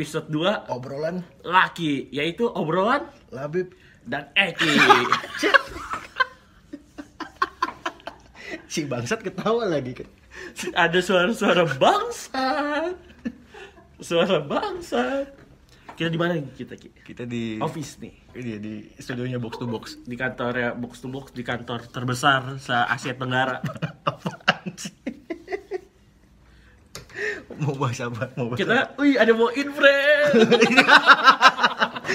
episode 2 episode 2 obrolan laki yaitu obrolan Labib dan Eki. si bangsat ketawa lagi kan Ada suara-suara bangsa. Suara bangsa. Kita di mana nih kita Ki? kita di Office nih. ini di studionya box to box Di kantor ya box to box di kantor terbesar se Asia Tenggara. apaan sih mau bahas apa mau bahas Kita, wih ada mau in friend.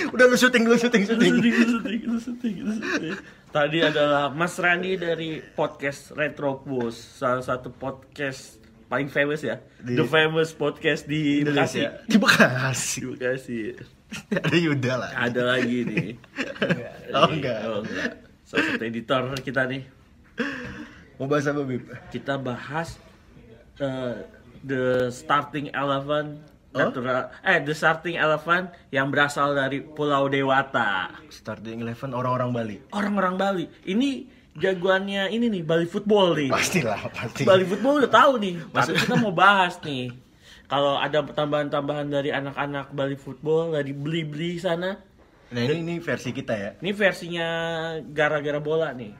udah lu syuting lu syuting syuting Syuting, syuting, syuting, syuting. Tadi adalah Mas Randi dari podcast Retropus, salah satu podcast paling famous ya, Di- the famous podcast di Bekasi. Indonesia di Bekasi Di Bekasi. ada Yuda lah Ada lagi nih. Oh, enggak. Oh, enggak. Salah satu editor kita nih. mau bahas apa bib Kita bahas eh, the starting eleven Oh? natural eh the starting eleven yang berasal dari Pulau Dewata. starting eleven orang-orang Bali Orang-orang Bali. Ini jagoannya ini nih Bali football nih. pastilah pasti Bali football udah tahu nih. Tapi kita mau bahas nih. Kalau ada tambahan-tambahan dari anak-anak Bali football dari beli-beli sana, nah ini ini versi kita ya ini versinya gara-gara bola nih.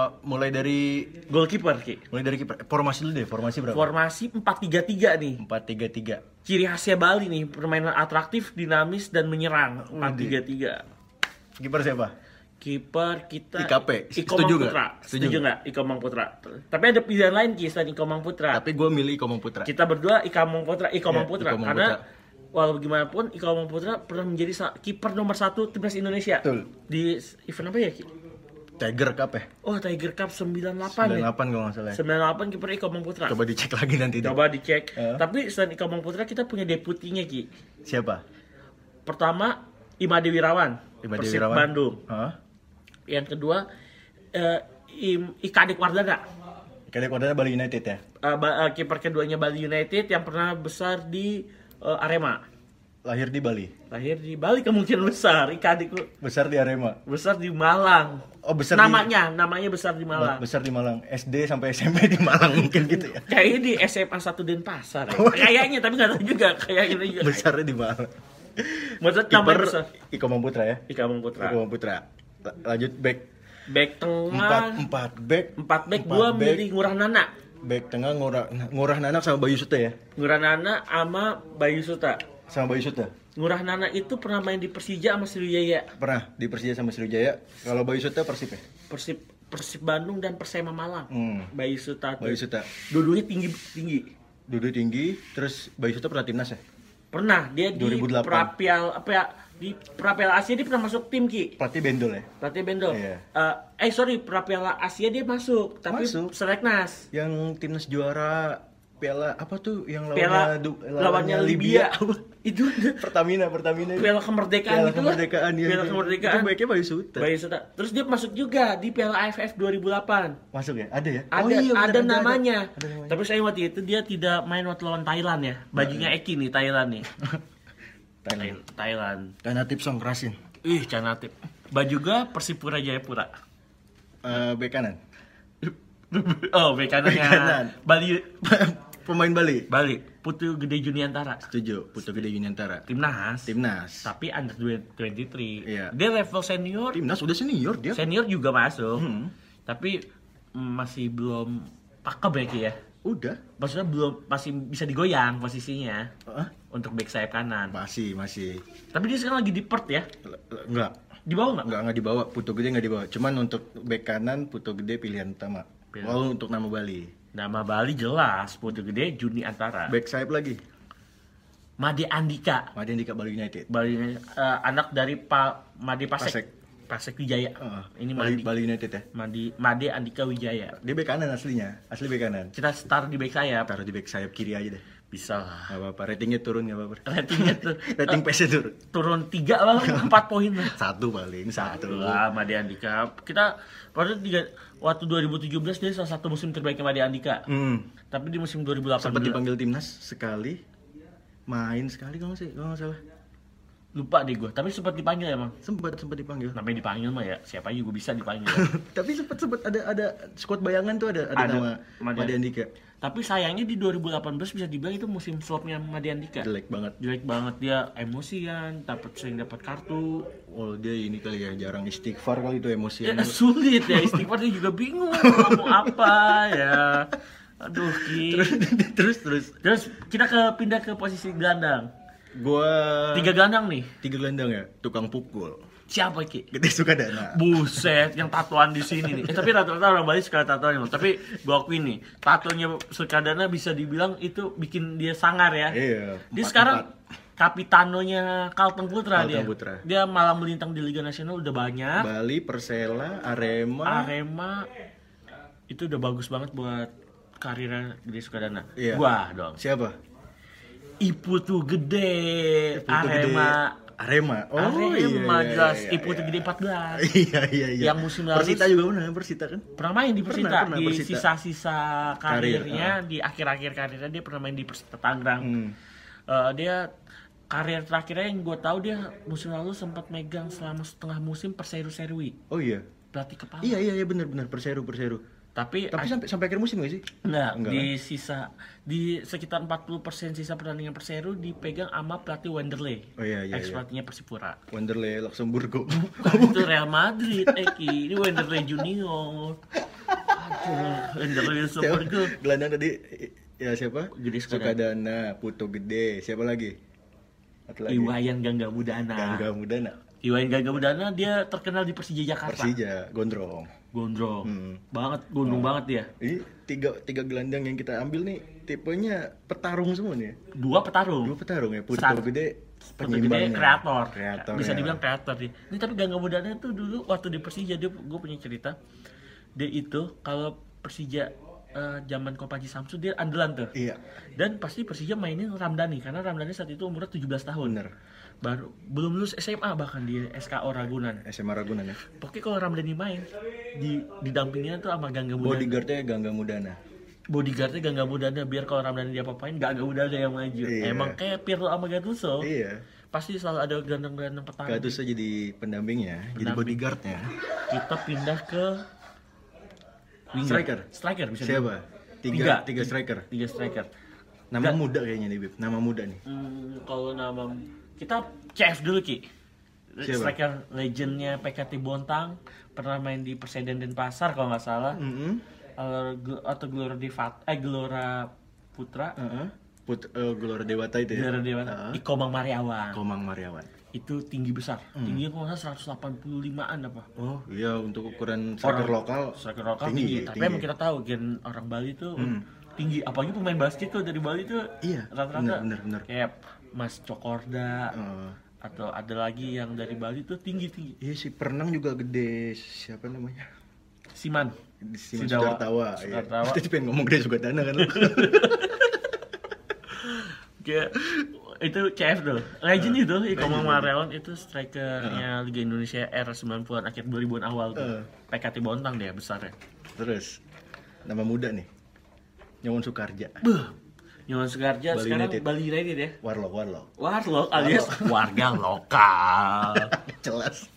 Eh, mulai dari Goalkeeper Ki. mulai dari kiper formasi dulu deh formasi berapa Formasi 4-3-3 nih. empat tiga tiga Ciri khasnya Bali nih, permainan atraktif, dinamis dan menyerang. 4-3-3. kiper siapa Kiper kita IKP. Iko Setuju Mang? Putra. Setuju Setuju nggak? Iko Mang Putra. Tapi ada pilihan lain Ki selain Iko Mang Putra. tapi gue milih Iko Mang Putra Kita berdua Iko Mang Putra, Iko Iya, Mang Putra Iko karena Putra. walau bagaimanapun Iko Mang Putra pernah menjadi kiper nomor satu timnas Indonesia. Betul. Di event apa ya Ki? Tiger Cup ya Oh Tiger Cup 98 98 ya. kalau nggak salah ya. 98 kiper Iko Mang Putra. coba dicek lagi nanti deh. Coba dicek. Eh. Tapi selain Iko Mang Putra kita punya deputinya Ki. siapa Pertama Imade Wirawan, Imade Persib Wirawan. Bandung. Hah? Yang kedua eh, Im, Ika Adik Wardana. Kayak kodenya Bali United ya Eh, ba- eh, kiper keduanya Bali United yang pernah besar di eh, Arema. Lahir di Bali Lahir di Bali kemungkinan besar. Ika besar di Arema besar di Malang. oh besar di- namanya, namanya besar di Malang. besar di Malang SD sampai SMP di Malang mungkin gitu ya Kayaknya di SMA 1 Denpasar. Ya. Kayaknya tapi nggak tahu juga. Kayaknya juga. besarnya di Malang Maksudnya namanya kiper besar. Iko Mang Putra ya Ika Mang Putra. Iko Mang Putra La- lanjut back Back tengah. empat empat back Empat back, Empat gua back. milih Ngurah Nana. back tengah ngurah ngurah nanak sama Bayu Suta ya Ngurah Nana sama Bayu Suta. Sama Bayu Suta Ngurah Nana itu pernah main di Persija sama Sriwijaya. pernah di Persija sama Sriwijaya kalau Bayu Suta Persib ya Persib Persib Bandung dan Persema Malang. Hmm. Bayu Suta. tuh. Bayu Suta Dua-duanya tinggi tinggi. duduk tinggi terus Bayu Suta pernah timnas ya Pernah dia di 2008. Prapial apa ya? Di Prapiala Asia dia pernah masuk tim Ki. pelatih Bendol ya Pelatih Bendol. Iya. Eh, eh sorry, Prapiala Asia dia masuk, tapi Masuk. seleknas. yang timnas juara Piala apa tuh yang lawannya Piala du- lawannya Libya. itu Pertamina Pertamina Piala kemerdekaan Piala gitu lah. kemerdekaan ya Piala kemerdekaan. itu baiknya Bayu Suta Bayu Suta. Terus dia masuk juga di Piala AFF 2008. masuk ya ada ya Ada Oh iya, benar, ada, namanya. ada namanya. Tapi saya waktu itu dia tidak main waktu lawan Thailand ya. Bajunya Eki nih Thailand nih. Thailand Thailand. karena tips song kerasin Ih, canatip. Baju juga Persipura Jayapura. Eh, bek kanan oh, bek kanannya. Bek kanan. Bali pemain Bali Bali. Putu Gede Juniantara. setuju Putu Gede Yuniantara Timnas. timnas Tapi under 23. Iya. Dia level senior. timnas udah senior dia Senior juga masuk. Hmm. Tapi masih belum pakem ya Ki ya. udah Maksudnya belum masih bisa digoyang posisinya Hah? untuk back sayap kanan. masih masih Tapi dia sekarang lagi di Perth ya. L- l- enggak Di bawah nggak? enggak enggak dibawa Putu Gede enggak dibawa cuman untuk bek kanan Putu Gede pilihan utama Pilihan. Lalu untuk nama Bali Nama Bali jelas, Putu Gede, Juni Antara. Back sayap lagi Made Andika. Made Dika Bali United Bali eh, anak dari Pak Made Pasek. Pasek. Pasek Wijaya. Heeh. Ini Bali, Madi. Bali United ya Madi, Made Andika Wijaya. dia bek kanan aslinya asli bek kanan Kita start di back sayap. taruh di back sayap kiri aja deh Bisa lah. Apa-apa, ratingnya turun gak apa-apa Ratingnya tuh Rating PS-nya turun turun 3 lah, 4 poin lah. Satu paling, satu Lah, Made Andika. Kita pada tiga waktu 2017 dia salah satu musim terbaiknya Made Andika. hmm. Tapi di musim 2018 Sempat dipanggil timnas sekali Main sekali kalau sih, kalau nggak salah lupa deh gue. Tapi sempat dipanggil emang. Sempat, sempat dipanggil Namanya dipanggil mah ya, siapa juga bisa dipanggil. Tapi sempat sempat ada ada squad bayangan tuh ada ada, Ada. nama Made Andika Tapi sayangnya di 2018 bisa dibilang itu musim flopnya Madiandika. Jelek banget. Jelek banget dia emosian, dapat sering dapat kartu. Oh dia ini kali ya jarang istighfar kali itu emosi. Ya, sulit ya istighfar dia juga bingung mau apa ya. Aduh, Ki. terus terus terus. Terus kita ke pindah ke posisi gelandang. Gua Tiga gelandang nih. tiga gelandang ya, tukang pukul. Siapa Ki? Gede suka dana. Buset, yang tatuan di sini nih. Eh, tapi rata-rata orang Bali suka tatuan loh. Tapi gua akuin nih, tatonya Sukadana bisa dibilang itu bikin dia sangar ya. Iya. Dia sekarang kapitanonya Carlton Putra Carlton dia. Putra. Dia malah melintang di Liga Nasional udah banyak. Bali, Persela, Arema. Arema itu udah bagus banget buat karirnya Gede Sukadana. Iya. Gua dong. Siapa? Ipu tuh gede. Ipu tuh gede. Arema. Oh Arema iya, iya, jelas. iya, Ipu iya. tuh gede 14. Iya iya iya. Yang musim lalu- Persita juga pernah Persita kan? pernah main di Persita Pernah, pernah, di Persita. sisa-sisa Karir, karirnya di akhir-akhir karirnya dia pernah main di Persita Tangerang. Hmm. Eh, dia karir terakhirnya yang gue tahu dia musim lalu sempat megang selama setengah musim Perseru Serui Oh iya. pelatih kepala. Iya iya iya benar benar Perseru Perseru. Tapi, Tapi sampai sampai akhir musim gak sih? enggak, Enggak di sisa di sekitar 40% sisa pertandingan Perseru dipegang sama pelatih Wanderlei. Oh iya iya. ex iya. pelatihnya Persipura. Wanderlei Luxemburgo. itu Real Madrid, Eki. Ini Wanderlei Junior. Aduh, Wanderlei Siapa? Supergo. Gelandang tadi ya siapa? Gede Sukadana. Sukadana, Putu Gede. Siapa lagi? Satu lagi. Iwayan Gangga Mudana. Gangga Mudana. Iwayan Gangga Mudana dia terkenal di Persija Jakarta. Persija, Gondrong. Gondrong. Hmm. Banget, gondrong banget dia. Ini tiga tiga gelandang yang kita ambil nih tipenya petarung semua nih. Dua petarung. Dua petarung ya. Putu Satu. Gede penyeimbangnya. kreator. Kreator. Bisa ya. dibilang kreator dia. Ini tapi Gangga Mudana tuh dulu waktu di Persija dia gue punya cerita. Dia itu kalau Persija eh, zaman Kopaji Samsu dia andalan tuh. Iya. Dan pasti Persija mainin Ramdhani karena Ramdhani saat itu umurnya 17 tahun. Bener. Baru belum lulus SMA bahkan di SKO Ragunan. SMA Ragunan ya. Pokoknya kalau Ramdhani main di didampinginnya tuh sama Gangga Mudana. Bodyguardnya Gangga Mudana. bodyguardnya Gangga Mudana biar kalau Ramdhani dia apa-apain Gangga Mudana yang maju. Iya. Emang kayak Pirlo sama Gattuso. Iya. Pasti selalu ada gelandang-gelandang pertahanan. Gattuso jadi pendampingnya, jadi Pendamping. bodyguardnya. Kita pindah ke winger. Striker? Striker bisa Siapa? Tiga. Tiga, tiga striker. Tiga striker. Nama Nggak. muda kayaknya nih, Bib. Nama muda nih. Hmm, kalau nama kita CF dulu Ki. Siapa? Striker legendnya PKT Bontang pernah main di Perseden Denpasar kalau nggak salah. Atau Gl- atau Gelora Devat eh Gelora Putra. Heeh. Put eh, Gelora Dewata itu ya. Gelora Dewa Heeh. di Komang Mariawan. Komang Mariawan. Itu tinggi besar. Tingginya kalau nggak salah 185-an apa. Oh iya untuk ukuran striker lokal. Striker lokal tinggi, tinggi, tapi tinggi. emang kita tahu gen orang Bali tuh tinggi. Apalagi pemain basket tuh dari Bali tuh Iya, rata-rata benar, benar, benar. kayak Mas Cokorda Heeh. atau ada lagi yang dari Bali tuh tinggi tinggi. Iya si Perenang juga gede. Siapa namanya? Siman. Si Sidawa. Sudartawa. Iya. Tadi pengen ngomong gede Sugadana kan. lu. Kayak itu CF tuh. Legend itu Iko legend. Mariawan itu strikernya Liga Indonesia era 90-an akhir 2000-an awal tuh. Heeh. PKT Bontang dia besarnya. Terus nama muda nih. Nyawon Sukarja. Beuh. Nyoman Sugarja Bali sekarang United. Bali United ya. Warlock, Warlock. Warlock alias warga lokal. Jelas.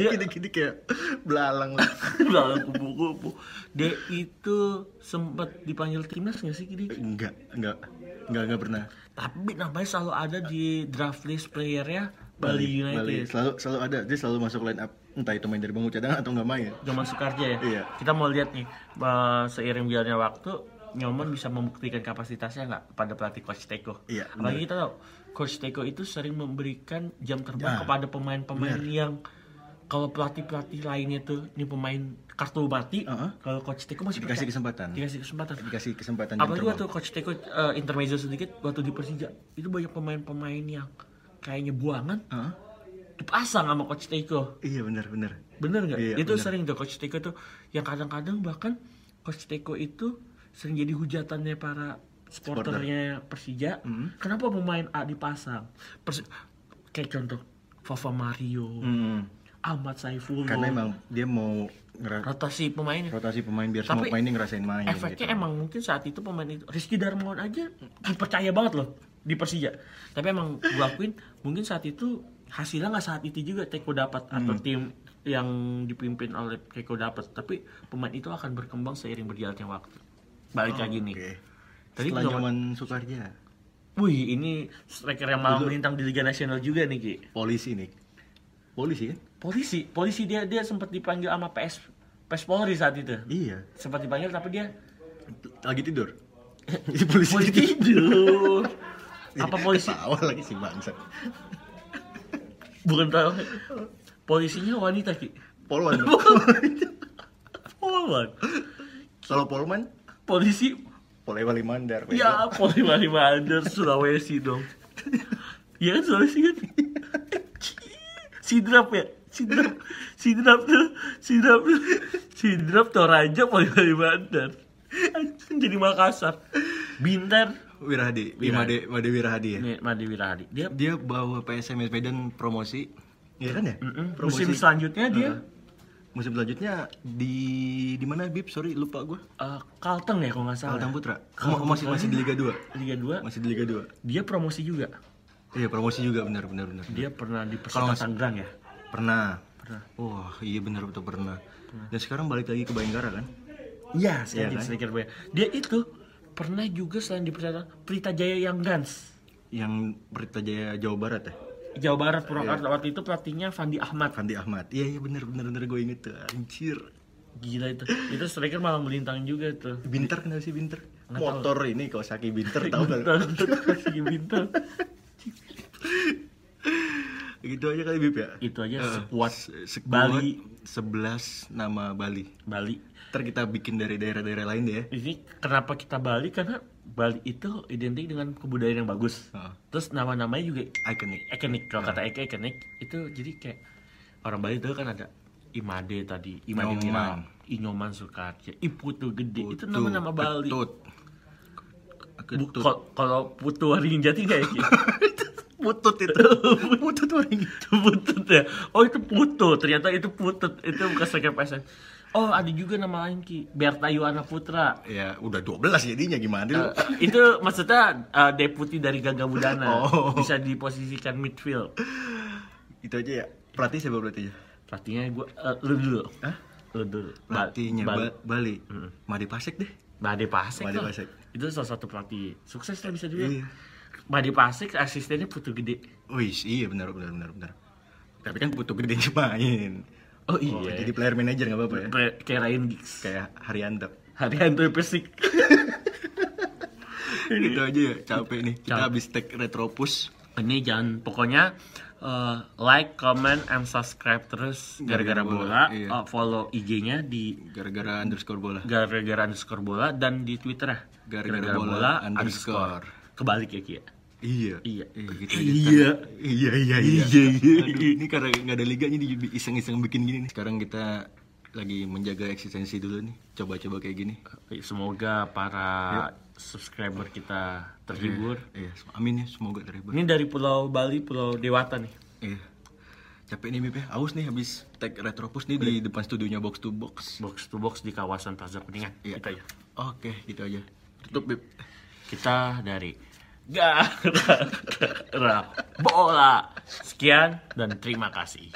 Dia- gini-gini kayak belalang. Udah kupu-kupu. Dia itu sempat dipanggil timnas nggak sih Kidi? enggak, enggak. Enggak, enggak pernah. Tapi namanya selalu ada di draft list playernya Bali, United. Bali. Selalu selalu ada. Dia selalu masuk line up. Entah itu main dari bangku cadangan atau enggak main. Zaman Sukarja ya. Iya. Kita mau lihat nih eh, seiring berjalannya waktu Nyoman bisa membuktikan kapasitasnya nggak pada pelatih Coach Teko. Iya, Apalagi kita tahu Coach Teko itu sering memberikan jam terbang kepada pemain-pemain yang kalau pelatih-pelatih lainnya tuh ini pemain kartu mati, Heeh. kalau Coach Teko masih Dikasih percaya. kesempatan. Dikasih kesempatan. Dikasih kesempatan Apalagi waktu Coach Teko eh, intermezzo sedikit waktu di Persija itu banyak pemain-pemain yang kayaknya buangan Heeh. dipasang sama Coach Teko. Iya benar benar. Bener nggak? Iya, itu bener. sering tuh Coach Teko tuh yang kadang-kadang bahkan Coach Teko itu sering jadi hujatannya para supporternya Persija. Hmm. Kenapa pemain A dipasang? Persi- kayak contoh Fafa Mario, Hmm. Ahmad Saifullah. Karena emang dia mau rotasi pemainnya. rotasi pemain biar Tapi semua pemainnya ngerasain main. Efeknya gitu. emang mungkin saat itu pemain itu Rizky Darmawan aja dipercaya banget loh di Persija. Tapi emang gua akuin mungkin saat itu hasilnya nggak saat itu juga Teko dapat atau Hmm. tim yang dipimpin oleh Teko dapat. Tapi pemain itu akan berkembang seiring berjalannya waktu. Balik lagi nih. Oke. Tadi Setelah zaman Sukarja, Wih, ini striker yang malah melintang di Liga Nasional juga nih, Ki. polisi nih. Polisi kan? Polisi, polisi dia dia sempat dipanggil sama PS PS Polri saat itu. Iya. Sempat dipanggil tapi dia Lagi tidur. Si polisi polisi tidur. tidur. Apa polisi? Ketawa lagi si bangsa. Bukan tahu. Polisinya wanita, Ki. Polwan. Polwan. Kalau Polman, Polisi Polewali Mandar. ya Polri Mari Mandar Sulawesi dong. Iya kan Sulawesi kan? Sidrap ya? Sidrap. Sidrap tuh. Sidrap tuh. Sidrap Toraja Polri Mari Mandar. Jadi Makassar. Bintar. Wirahadi, Wirahadi. Made Made Wirahadi ya. Nih, Made Wirahadi. Dia Dia bawa PSM Medan promosi. Iya kan ya? Promosi. musim selanjutnya dia. Musim selanjutnya di di mana Bib? Sorry lupa gua. eh, Kalteng ya kalau nggak salah. Kalteng Putra. Kalteng Oh, masih masih di Liga 2. Liga 2. Masih di Liga 2. Dia promosi juga. Iya, promosi juga benar benar benar. Dia pernah di Persita Tangerang ya. Pernah. Pernah. Wah, iya benar betul pernah. Dan sekarang balik lagi ke Bayangkara kan? Iya, Iya jadi kan? striker Boya. Dia itu pernah juga selain di Persita Pelita Jaya yang Gans. Yang Berita Jaya Jawa Barat ya? Jawa Barat Purwakarta waktu itu pelatihnya Fandi Ahmad. Fandi Ahmad. Iya iya benar benar benar gue inget tuh. Anjir. Gila itu. Itu striker malah melintang juga tuh. Binter kenapa sih Binter? Nggak tahu. Motor ini Kawasaki Binter tahu gak? Segi bintang. gitu aja kali Bib ya. Itu aja Eh, sekuat se- sekuat Bali. 11 nama Bali. Bali. Ntar kita bikin dari daerah-daerah lain deh ya. Ini kenapa kita Bali karena Bali itu identik dengan kebudayaan yang bagus. Heeh. Terus nama-namanya juga Iconic. ikonik. Kalau kata Eke ikonik itu jadi kayak orang Bali itu kan ada Imade tadi, Imade Nyoman. Inyoman Sukarja, Iputu Gede. itu Putu, nama-nama Bali. Ketut. Ketut. kal- Kalau Putu Waringin Jati nggak ya? Ki? Putut itu. Putut waring. itu putut ya oh itu putut ternyata itu putut itu bukan PSM oh ada juga nama lain ki Berta Yuana Putra Ya udah 12 jadinya gimana lu? Eh, itu maksudnya eh, deputi dari Gaga Budana Oh. bisa diposisikan midfield Itu aja ya. Pelatih siapa berarti ya? pelatihnya gue lu dulu Hah? lu dulu Pelatihnya Bal- Ba- Bali. Made Pasek deh. Made Pasek Made lah. Pasek. itu salah satu pelatih sukses lah bisa dibilang Iya. Made Pasek asistennya Putu Gede Wih, iya benar benar benar benar. Tapi kan Putu gede main. Oh Oh, iya jadi player manager nggak apa-apa ya? Kayak- kayak Ryan Giggs Kayak Haryanto. Haryanto Persik Gitu aja ya, capek nih. Kita Capek. habis tag Retropus. ini jangan pokoknya uh, like, comment, and subscribe terus gara-gara Gara-gara bola, bola, iya. Uh, follow IG-nya di Gara-gara underscore bola. gara-gara underscore bola dan di Twitter ya Gara-gara bola underscore. kebalik ya Kia Iya. Iya. Iya, gitu aja. Iya. Iya, iya, iya. Iya, iya, Aduh, ini karena nggak ada liganya di iseng-iseng bikin gini nih. Sekarang kita lagi menjaga eksistensi dulu nih. Coba-coba kayak gini. semoga para subscriber kita terhibur Iya, amin ya, semoga terhibur. ini dari Pulau Bali Pulau Dewata nih Iya. Capek nih Bib ya. Aus nih habis tag Retropus nih di depan studionya Box to Box. box to box di kawasan Plaza Kuningan Iya. Itu aja. Oke, gitu aja. Tutup Bib. kita dari gara-gara bola. Sekian dan terima kasih